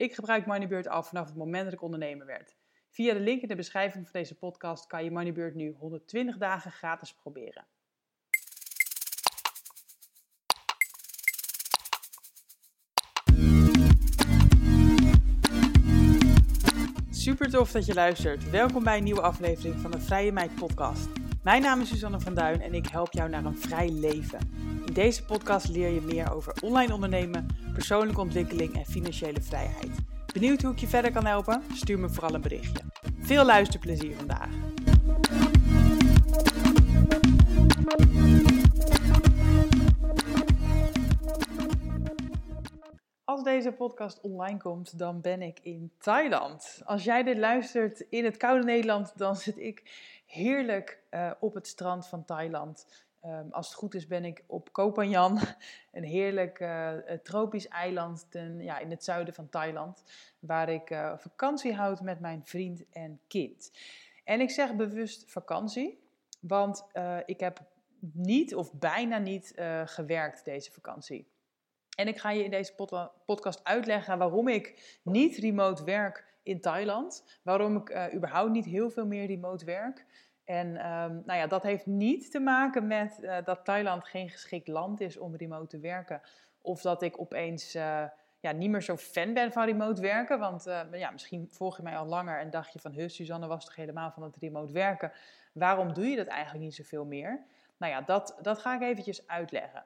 Ik gebruik Moneybird al vanaf het moment dat ik ondernemer werd. Via de link in de beschrijving van deze podcast kan je Moneybird nu 120 dagen gratis proberen. Super tof dat je luistert. Welkom bij een nieuwe aflevering van de Vrije Meid Podcast. Mijn naam is Suzanne van Duin en ik help jou naar een vrij leven. In deze podcast leer je meer over online ondernemen, persoonlijke ontwikkeling en financiële vrijheid. Benieuwd hoe ik je verder kan helpen? Stuur me vooral een berichtje. Veel luisterplezier vandaag. Als deze podcast online komt, dan ben ik in Thailand. Als jij dit luistert in het koude Nederland, dan zit ik heerlijk uh, op het strand van Thailand. Um, als het goed is ben ik op Koh een heerlijk uh, tropisch eiland ten, ja, in het zuiden van Thailand, waar ik uh, vakantie houd met mijn vriend en kind. En ik zeg bewust vakantie, want ik heb niet of bijna niet gewerkt deze vakantie. En ik ga je in deze pod podcast uitleggen waarom ik niet remote werk in Thailand, waarom ik überhaupt niet heel veel meer remote werk. En um, nou ja, dat heeft niet te maken met uh, dat Thailand geen geschikt land is om remote te werken. Of dat ik opeens uh, ja, niet meer zo fan ben van remote werken. Want uh, ja, misschien volg je mij al langer en dacht je van... Hus, Suzanne was toch helemaal van het remote werken. Waarom doe je dat eigenlijk niet zoveel meer? Nou ja, dat, dat ga ik eventjes uitleggen.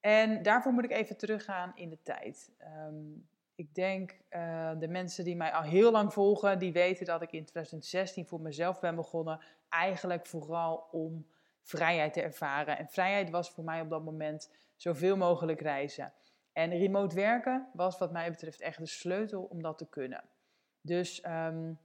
En daarvoor moet ik even teruggaan in de tijd. Um, ik denk, uh, de mensen die mij al heel lang volgen, die weten dat ik in 2016 voor mezelf ben begonnen. Eigenlijk vooral om vrijheid te ervaren. En vrijheid was voor mij op dat moment zoveel mogelijk reizen. En remote werken was wat mij betreft echt de sleutel om dat te kunnen. Dus um,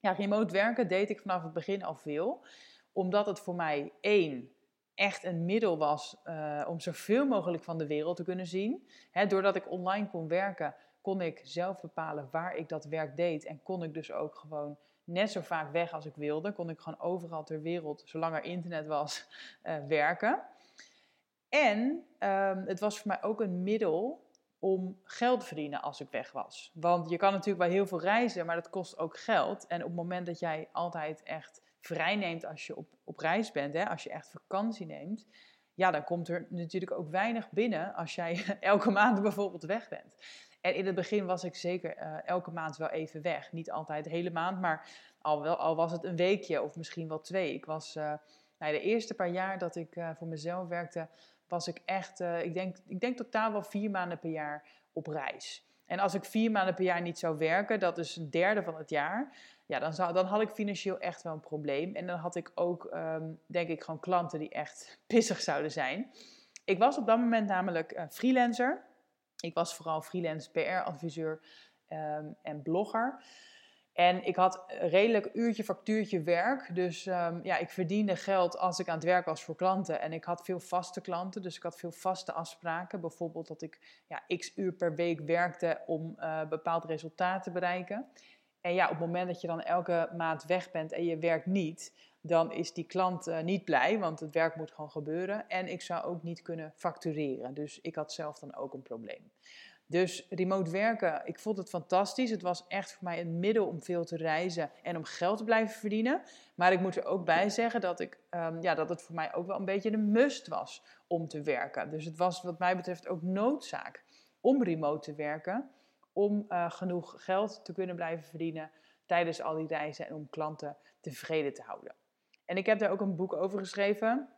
ja, remote werken deed ik vanaf het begin al veel. Omdat het voor mij één, echt een middel was uh, om zoveel mogelijk van de wereld te kunnen zien. Doordat ik online kon werken, kon ik zelf bepalen waar ik dat werk deed. En kon ik dus ook gewoon net zo vaak weg als ik wilde. Kon ik gewoon overal ter wereld, zolang er internet was, uh, werken. En um, het was voor mij ook een middel om geld te verdienen als ik weg was. Want je kan natuurlijk wel heel veel reizen, maar dat kost ook geld. En op het moment dat jij altijd echt vrij neemt als je op, op reis bent, hè, als je echt vakantie neemt, ja, dan komt er natuurlijk ook weinig binnen als jij elke maand bijvoorbeeld weg bent. En in het begin was ik zeker uh, elke maand wel even weg. Niet altijd de hele maand, maar al, wel, al was het een weekje of misschien wel twee. Ik was, uh, nou, de eerste paar jaar dat ik uh, voor mezelf werkte, was ik echt, ik, denk, ik denk totaal wel vier maanden per jaar op reis. En als ik vier maanden per jaar niet zou werken, dat is een derde van het jaar, ja, dan, zou, dan had ik financieel echt wel een probleem. En dan had ik ook, um, denk ik, gewoon klanten die echt pissig zouden zijn. Ik was op dat moment namelijk freelancer. Ik was vooral freelance PR-adviseur um, en blogger. En ik had redelijk uurtje factuurtje werk. Dus um, ja, ik verdiende geld als ik aan het werk was voor klanten. En ik had veel vaste klanten, dus ik had veel vaste afspraken. Bijvoorbeeld dat ik ja, x uur per week werkte om uh, bepaald resultaat te bereiken. En ja, op het moment dat je dan elke maand weg bent en je werkt niet, dan is die klant uh, niet blij, want het werk moet gewoon gebeuren. En ik zou ook niet kunnen factureren. Dus ik had zelf dan ook een probleem. Dus remote werken, ik vond het fantastisch. Het was echt voor mij een middel om veel te reizen en om geld te blijven verdienen. Maar ik moet er ook bij zeggen dat, ik, um, ja, dat het voor mij ook wel een beetje een must was om te werken. Dus het was wat mij betreft ook noodzaak om remote te werken. Om uh, genoeg geld te kunnen blijven verdienen tijdens al die reizen en om klanten tevreden te houden. En ik heb daar ook een boek over geschreven.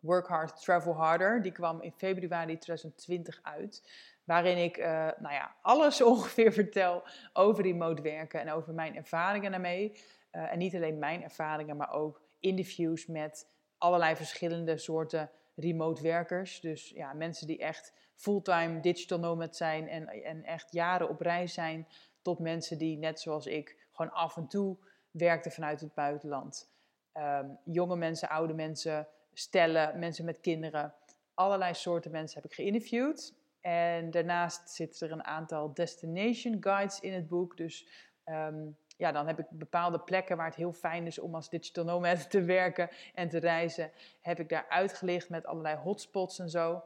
Work Hard, Travel Harder. Die kwam in februari 2020 uit. Waarin ik uh, nou ja, alles ongeveer vertel over remote werken en over mijn ervaringen daarmee. Uh, en niet alleen mijn ervaringen, maar ook interviews met allerlei verschillende soorten remote werkers. Dus ja, mensen die echt fulltime digital nomad zijn en, en echt jaren op reis zijn. Tot mensen die net zoals ik gewoon af en toe werkte vanuit het buitenland. Ehm, jonge mensen, oude mensen, stellen, mensen met kinderen. Allerlei soorten mensen heb ik geïnterviewd. En daarnaast zitten er een aantal destination guides in het boek. Dus ehm, ja, dan heb ik bepaalde plekken waar het heel fijn is om als digital nomad te werken en te reizen. Heb ik daar uitgelicht met allerlei hotspots en zo.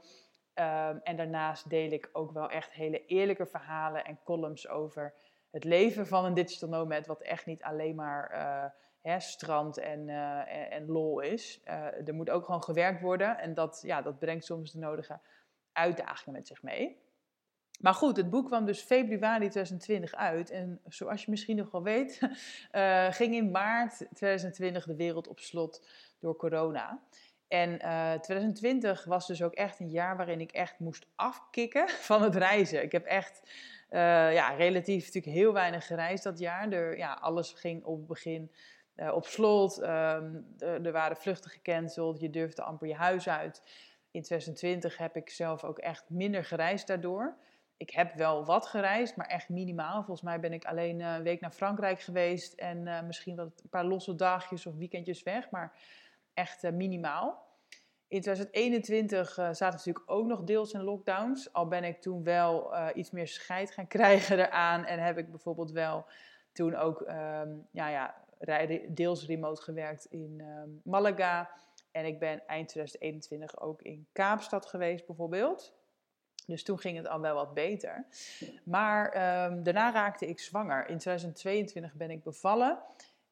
Ehm, en daarnaast deel ik ook wel echt hele eerlijke verhalen en columns over het leven van een digital nomad, wat echt niet alleen maar uh, strand en, uh, en, lol is. Uh, er moet ook gewoon gewerkt worden en dat, ja, dat brengt soms de nodige uitdagingen met zich mee. Maar goed, het boek kwam dus februari 2020 uit. En zoals je misschien nog wel weet, ging in maart 2020 de wereld op slot door corona. En 2020 was dus ook echt een jaar waarin ik echt moest afkicken van het reizen. Ik heb echt ja, relatief natuurlijk heel weinig gereisd dat jaar. Er, ja, alles ging op het begin uh, op slot. Er, er, waren vluchten gecanceld. Je durfde amper je huis uit. In 2020 heb ik zelf ook echt minder gereisd daardoor. Ik heb wel wat gereisd, maar echt minimaal. Volgens mij ben ik alleen een week naar Frankrijk geweest en uh, misschien wat een paar losse dagjes of weekendjes weg, maar echt minimaal. In 2021 uh, zaten natuurlijk ook nog deels in lockdowns. Al ben ik toen wel iets meer scheid gaan krijgen eraan. En heb ik bijvoorbeeld wel toen ook um, ja, ja, deels remote gewerkt in um, Malaga. En ik ben eind 2021 ook in Kaapstad geweest bijvoorbeeld. Dus toen ging het al wel wat beter. Maar um, daarna raakte ik zwanger. In 2022 ben ik bevallen.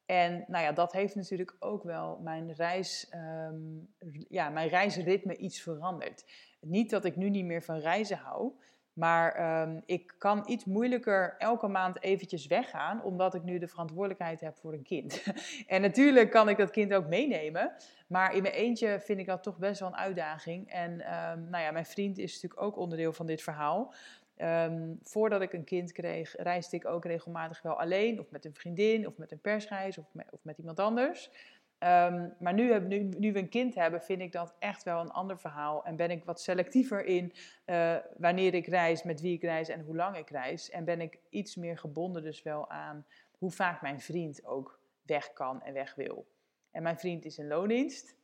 En nou ja, dat heeft natuurlijk ook wel mijn, reis, um, ja, mijn reisritme iets veranderd. Niet dat ik nu niet meer van reizen hou, maar um, ik kan iets moeilijker elke maand eventjes weggaan, omdat ik nu de verantwoordelijkheid heb voor een kind. en natuurlijk kan ik dat kind ook meenemen, maar in mijn eentje vind ik dat toch best wel een uitdaging. En um, nou ja, mijn vriend is natuurlijk ook onderdeel van dit verhaal. Um, voordat ik een kind kreeg, reisde ik ook regelmatig wel alleen, of met een vriendin, of met een persreis, of of met iemand anders. Um, maar nu, nu, nu, we een kind hebben, vind ik dat echt wel een ander verhaal. En ben ik wat selectiever in uh, wanneer ik reis, met wie ik reis en hoe lang ik reis. En ben ik iets meer gebonden dus wel aan hoe vaak mijn vriend ook weg kan en weg wil. En mijn vriend is in loondienst.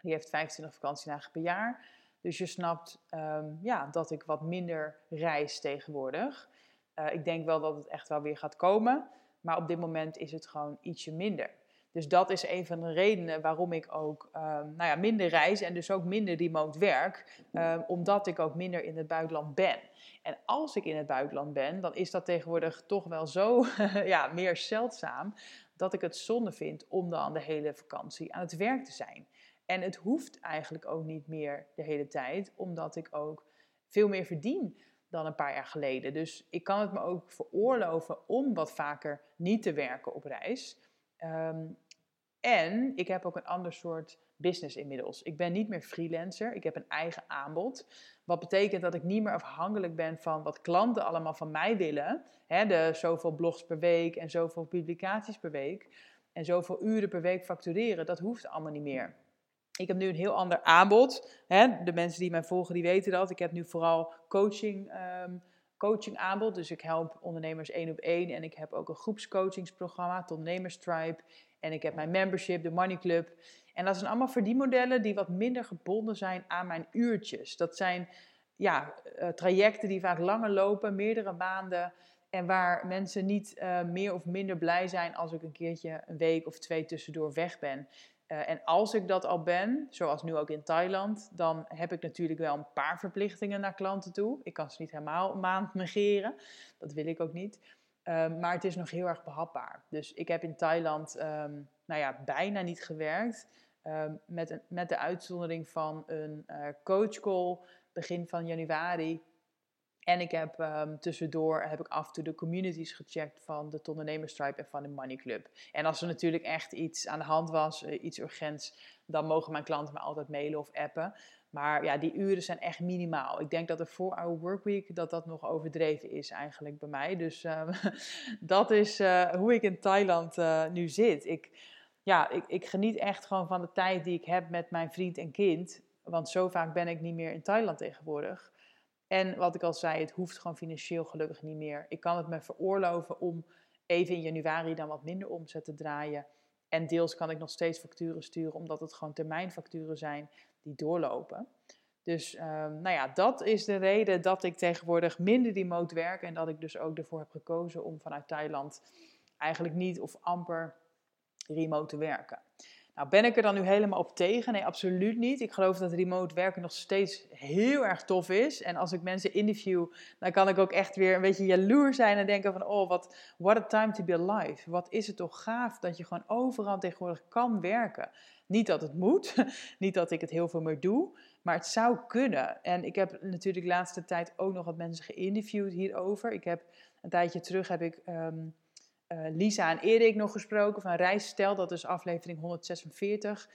Die heeft 25 vakantiedagen per jaar. Dus je snapt um, ja, dat ik wat minder reis tegenwoordig. Uh, ik denk wel dat het echt wel weer gaat komen. Maar op dit moment is het gewoon ietsje minder. Dus dat is een van de redenen waarom ik ook um, nou ja, minder reis en dus ook minder remote werk. Um, omdat ik ook minder in het buitenland ben. En als ik in het buitenland ben, dan is dat tegenwoordig toch wel zo ja, meer zeldzaam. Dat ik het zonde vind om dan de hele vakantie aan het werk te zijn. En het hoeft eigenlijk ook niet meer de hele tijd, omdat ik ook veel meer verdien dan een paar jaar geleden. Dus ik kan het me ook veroorloven om wat vaker niet te werken op reis. Um, en ik heb ook een ander soort business inmiddels. Ik ben niet meer freelancer, ik heb een eigen aanbod. Wat betekent dat ik niet meer afhankelijk ben van wat klanten allemaal van mij willen. De zoveel blogs per week en zoveel publicaties per week. En zoveel uren per week factureren, dat hoeft allemaal niet meer. Ik heb nu een heel ander aanbod. De mensen die mij volgen, die weten dat. Ik heb nu vooral coaching, um, coaching aanbod. Dus ik help ondernemers één op één. En ik heb ook een groepscoachingsprogramma, het Ondernemerstribe. En ik heb mijn membership, de Money Club. En dat zijn allemaal verdienmodellen die wat minder gebonden zijn aan mijn uurtjes. Dat zijn ja, uh, trajecten die vaak langer lopen, meerdere maanden. En waar mensen niet uh, meer of minder blij zijn als ik een keertje een week of twee tussendoor weg ben. Uh, en als ik dat al ben, zoals nu ook in Thailand, dan heb ik natuurlijk wel een paar verplichtingen naar klanten toe. Ik kan ze niet helemaal een maand negeren, dat wil ik ook niet. Um, maar het is nog heel erg behapbaar. Dus ik heb in Thailand um, nou ja, bijna niet gewerkt. Um, met, een, met de uitzondering van een uh, coachcall begin van januari en ik heb tussendoor heb ik af en toe de communities gecheckt van de Ondernemerstribe en van de Money Club. En als er natuurlijk echt iets aan de hand was, uh, iets urgents, dan mogen mijn klanten me altijd mailen of appen. Maar ja, die uren zijn echt minimaal. Ik denk dat de 4-hour workweek, dat dat nog overdreven is eigenlijk bij mij. Dus uh, dat is uh, hoe ik in Thailand uh, nu zit. Ik, ja, ik, ik geniet echt gewoon van de tijd die ik heb met mijn vriend en kind. Want zo vaak ben ik niet meer in Thailand tegenwoordig. En wat ik al zei, het hoeft gewoon financieel gelukkig niet meer. Ik kan het me veroorloven om even in januari dan wat minder omzet te draaien. En deels kan ik nog steeds facturen sturen, omdat het gewoon termijnfacturen zijn die doorlopen. Dus um, nou ja, dat is de reden dat ik tegenwoordig minder remote werk en dat ik dus ook ervoor heb gekozen om vanuit Thailand eigenlijk niet of amper remote te werken. Nou, ben ik er dan nu helemaal op tegen? Nee, absoluut niet. Ik geloof dat remote werken nog steeds heel erg tof is. En als ik mensen interview, dan kan ik ook echt weer een beetje jaloers zijn en denken van, oh, wat what a time to be alive. Wat is het toch gaaf dat je gewoon overal tegenwoordig kan werken. Niet dat het moet, niet dat ik het heel veel meer doe, maar het zou kunnen. En ik heb natuurlijk de laatste tijd ook nog wat mensen geïnterviewd hierover. Ik heb een tijdje terug heb ik ehm, eh, Lisa en Erik nog gesproken van Reisstel, dat is aflevering 146.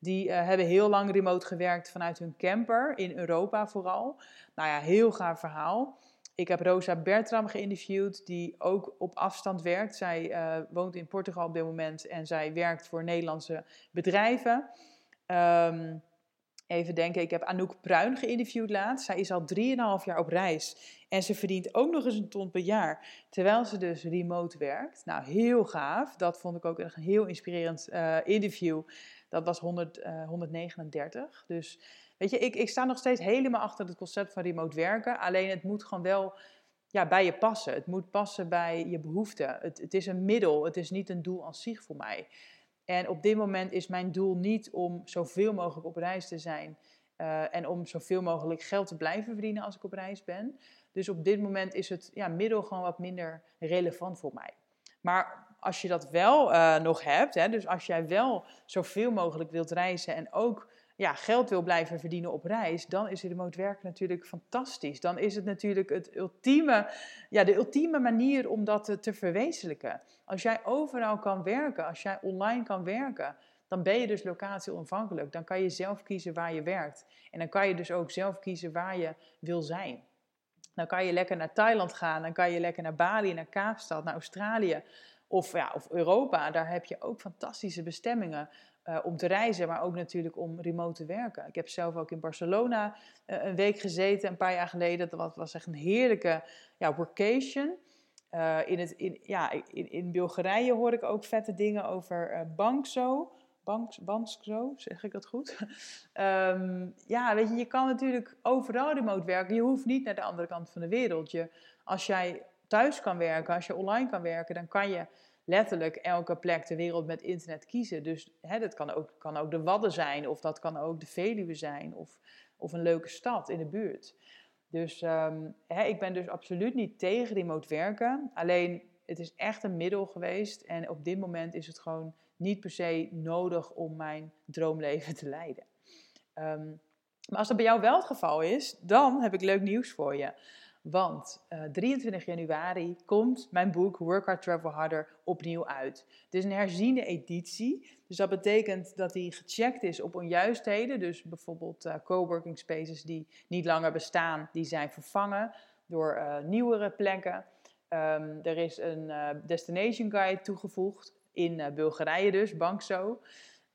Die uh, hebben heel lang remote gewerkt vanuit hun camper, in Europa vooral. Nou ja, heel gaaf verhaal. Ik heb Rosa Bertram geïnterviewd, die ook op afstand werkt. Zij uh, woont in Portugal op dit moment en zij werkt voor Nederlandse bedrijven. Um, Even denken, ik heb Anouk Pruin geïnterviewd laatst. Zij is al 3,5 jaar op reis. En ze verdient ook nog eens een ton per jaar. Terwijl ze dus remote werkt. Nou, heel gaaf. Dat vond ik ook een heel inspirerend uh, interview. Dat was 100, uh, 139. Dus weet je, ik, ik sta nog steeds helemaal achter het concept van remote werken. Alleen het moet gewoon wel ja, bij je passen. Het moet passen bij je behoeften. Het, het is een middel. Het is niet een doel aan zich voor mij. En op dit moment is mijn doel niet om zoveel mogelijk op reis te zijn uh, en om zoveel mogelijk geld te blijven verdienen als ik op reis ben. Dus op dit moment is het ja, middel gewoon wat minder relevant voor mij. Maar als je dat wel uh, nog hebt, hè, dus als jij wel zoveel mogelijk wilt reizen en ook ja, geld wil blijven verdienen op reis, dan is remote werken natuurlijk fantastisch. Dan is het natuurlijk het ultieme, ja, de ultieme manier om dat te, te verwezenlijken. Als jij overal kan werken, als jij online kan werken, dan ben je dus locatie onafhankelijk. Dan kan je zelf kiezen waar je werkt. En dan kan je dus ook zelf kiezen waar je wil zijn. Dan kan je lekker naar Thailand gaan, dan kan je lekker naar Bali, naar Kaapstad, naar Australië of, ja, of Europa. Daar heb je ook fantastische bestemmingen. Uh, om te reizen, maar ook natuurlijk om remote te werken. Ik heb zelf ook in Barcelona uh, een week gezeten, een paar jaar geleden. Dat was echt een heerlijke ja, workation. Uh, in, het, in, ja, in, in Bulgarije hoor ik ook vette dingen over Bankso. Banks, Bankso, zeg ik dat goed? um, ja, weet je, je kan natuurlijk overal remote werken. Je hoeft niet naar de andere kant van de wereld. Je, als jij thuis kan werken, als je online kan werken, dan kan je letterlijk elke plek ter wereld met internet kiezen. Dus hè, dat kan ook, kan ook de Wadden zijn, of dat kan ook de Veluwe zijn, of, of een leuke stad in de buurt. Dus um, hè, ik ben dus absoluut niet tegen remote werken. Alleen het is echt een middel geweest. En op dit moment is het gewoon niet per se nodig om mijn droomleven te leiden. Um, maar als dat bij jou wel het geval is, dan heb ik leuk nieuws voor je. Want uh, eh, 23 januari komt mijn boek Work Hard Travel Harder opnieuw uit. Het is een herziende editie. Dus dat betekent dat die gecheckt is op onjuistheden. Dus bijvoorbeeld uh, coworking spaces die niet langer bestaan, die zijn vervangen door uh, nieuwere plekken. Um, er is een destination guide toegevoegd in Bulgarije dus, Bankso.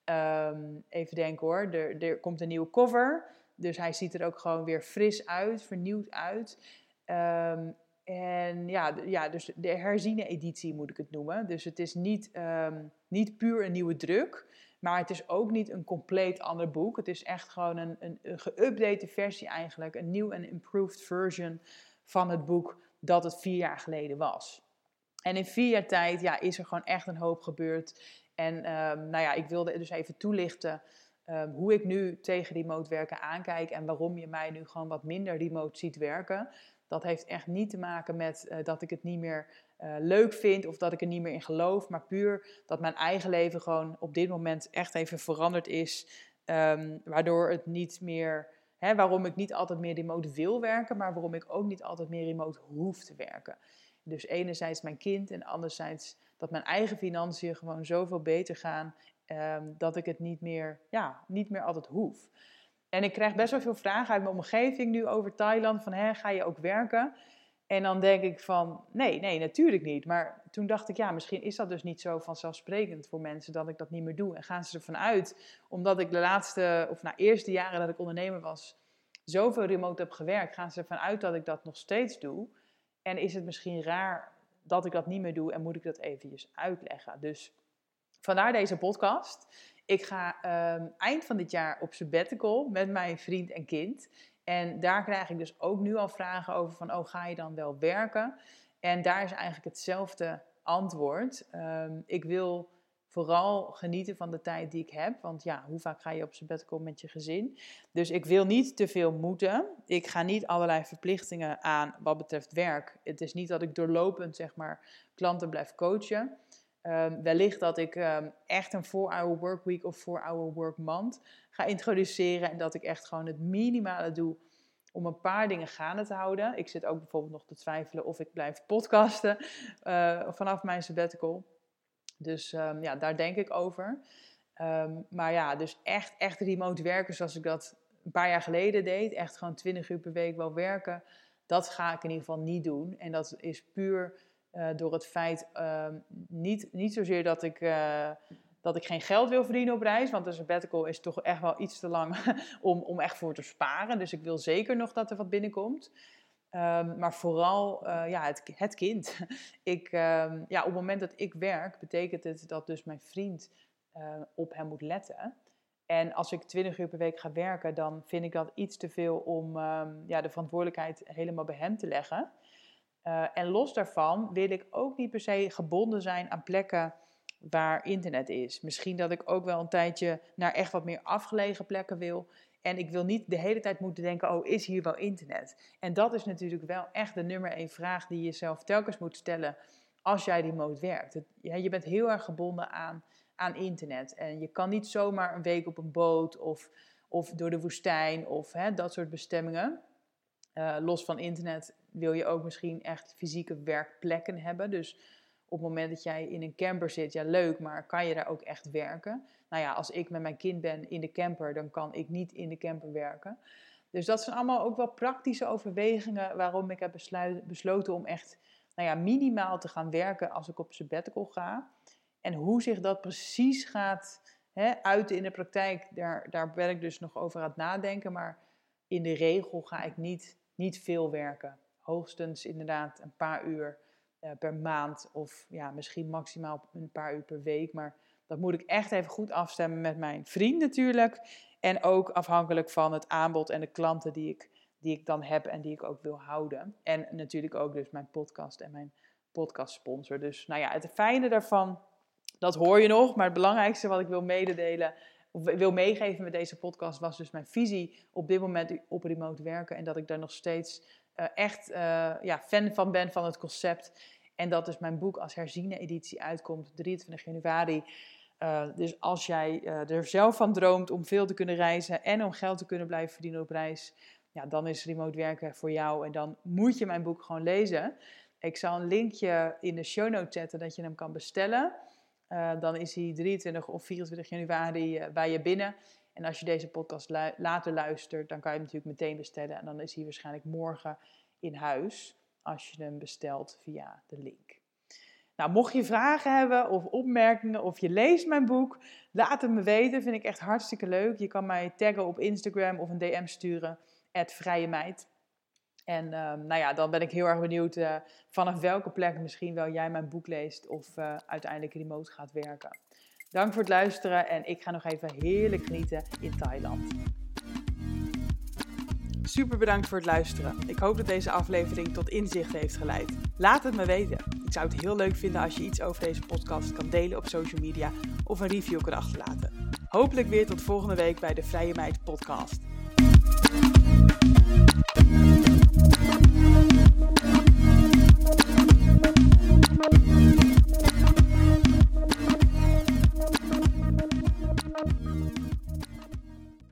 Um, even denken hoor, er, er komt een nieuwe cover. Dus hij ziet er ook gewoon weer fris uit, vernieuwd uit. Um, en ja, ja, dus de herziene editie moet ik het noemen. Dus het is niet, um, niet puur een nieuwe druk, maar het is ook niet een compleet ander boek. Het is echt gewoon een, een, geüpdate versie eigenlijk, een nieuw en improved version van het boek dat het vier jaar geleden was. En in vier jaar tijd ja, is er gewoon echt een hoop gebeurd. En um, nou ja, ik wilde dus even toelichten hoe ik nu tegen remote werken aankijk en waarom je mij nu gewoon wat minder remote ziet werken. Dat heeft echt niet te maken met uh, dat ik het niet meer uh, leuk vind of dat ik er niet meer in geloof, maar puur dat mijn eigen leven gewoon op dit moment echt even veranderd is, um, waardoor het niet meer, hè, waarom ik niet altijd meer remote wil werken, maar waarom ik ook niet altijd meer remote hoef te werken. Dus enerzijds mijn kind en anderzijds dat mijn eigen financiën gewoon zoveel beter gaan um, dat ik het niet meer, ja, niet meer altijd hoef. En ik krijg best wel veel vragen uit mijn omgeving nu over Thailand. Van, ga je ook werken? En dan denk ik van, nee, nee, natuurlijk niet. Maar toen dacht ik, ja, misschien is dat dus niet zo vanzelfsprekend voor mensen dat ik dat niet meer doe. En gaan ze ervan uit, omdat ik de laatste, of na eerste jaren dat ik ondernemer was, zoveel remote heb gewerkt, gaan ze ervan uit dat ik dat nog steeds doe. En is het misschien raar dat ik dat niet meer doe en moet ik dat eventjes uitleggen. Dus vandaar deze podcast. Ik ga ehm, eind van dit jaar op sabbatical met mijn vriend en kind. En daar krijg ik dus ook nu al vragen over van, oh, ga je dan wel werken? En daar is eigenlijk hetzelfde antwoord. Ehm, ik wil vooral genieten van de tijd die ik heb. Want ja, hoe vaak ga je op sabbatical met je gezin? Dus ik wil niet te veel moeten. Ik ga niet allerlei verplichtingen aan wat betreft werk. Het is niet dat ik doorlopend, zeg maar, klanten blijf coachen. Um, wellicht dat ik um, echt een 4-hour workweek of 4-hour work month ga introduceren. En dat ik echt gewoon het minimale doe om een paar dingen gaande te houden. Ik zit ook bijvoorbeeld nog te twijfelen of ik blijf podcasten uh, vanaf mijn sabbatical. Dus um, ja, daar denk ik over. maar ja, dus echt, echt remote werken zoals ik dat een paar jaar geleden deed. Echt gewoon 20 uur per week wel werken. Dat ga ik in ieder geval niet doen. En dat is puur uh, door het feit, uh, niet, niet zozeer dat ik, uh, dat ik geen geld wil verdienen op reis, want een sabbatical is toch echt wel iets te lang om, om echt voor te sparen. Dus ik wil zeker nog dat er wat binnenkomt. Um, maar vooral uh, ja, het, het kind. ik, um, ja, op het moment dat ik werk, betekent het dat dus mijn vriend op hem moet letten. En als ik 20 uur per week ga werken, dan vind ik dat iets te veel om ja, de verantwoordelijkheid helemaal bij hem te leggen. Uh, en los daarvan wil ik ook niet per se gebonden zijn aan plekken waar internet is. Misschien dat ik ook wel een tijdje naar echt wat meer afgelegen plekken wil. En ik wil niet de hele tijd moeten denken, oh, is hier wel internet? En dat is natuurlijk wel echt de nummer één vraag die je jezelf telkens moet stellen als jij remote werkt. Het, ja, je bent heel erg gebonden aan, aan internet. En je kan niet zomaar een week op een boot of, of door de woestijn of hè, dat soort bestemmingen. Uh, los van internet wil je ook misschien echt fysieke werkplekken hebben. Dus op het moment dat jij in een camper zit, ja leuk, maar kan je daar ook echt werken? Nou ja, als ik met mijn kind ben in de camper, dan kan ik niet in de camper werken. Dus dat zijn allemaal ook wel praktische overwegingen waarom ik heb besloten om echt nou ja, minimaal te gaan werken als ik op sabbatical ga. En hoe zich dat precies gaat hè, uiten in de praktijk, daar, daar ben ik dus nog over aan het nadenken. Maar in de regel ga ik niet, niet veel werken hoogstens inderdaad een paar uur uh, per maand of ja, misschien maximaal een paar uur per week. Maar dat moet ik echt even goed afstemmen met mijn vriend natuurlijk. En ook afhankelijk van het aanbod en de klanten die ik, die ik dan heb en die ik ook wil houden. En natuurlijk ook dus mijn podcast en mijn podcast sponsor. Dus nou ja, het fijne daarvan, dat hoor je nog. Maar het belangrijkste wat ik wil mededelen, of wil meegeven met deze podcast, was dus mijn visie op dit moment op remote werken. En dat ik daar nog steeds uh, echt uh, ja, fan van ben van het concept. En dat dus mijn boek als herziene editie uitkomt 23 januari. Uh, dus als jij er zelf van droomt om veel te kunnen reizen en om geld te kunnen blijven verdienen op reis, ja, dan is remote werken voor jou en dan moet je mijn boek gewoon lezen. Ik zal een linkje in de show notes zetten dat je hem kan bestellen. dan is hij 23 of 24 januari bij je binnen. En als je deze podcast later luistert, dan kan je hem natuurlijk meteen bestellen. En dan is hij waarschijnlijk morgen in huis als je hem bestelt via de link. Nou, mocht je vragen hebben of opmerkingen of je leest mijn boek, laat het me weten. Vind ik echt hartstikke leuk. Je kan mij taggen op Instagram of een DM sturen, vrije meid. En uh, nou ja, dan ben ik heel erg benieuwd uh, vanaf welke plek misschien wel jij mijn boek leest of uh, uiteindelijk remote gaat werken. Dank voor het luisteren en ik ga nog even heerlijk genieten in Thailand. Super bedankt voor het luisteren. Ik hoop dat deze aflevering tot inzicht heeft geleid. Laat het me weten. Ik zou het heel leuk vinden als je iets over deze podcast kan delen op social media of een review kan achterlaten. Hopelijk weer tot volgende week bij de Vrije Meid podcast.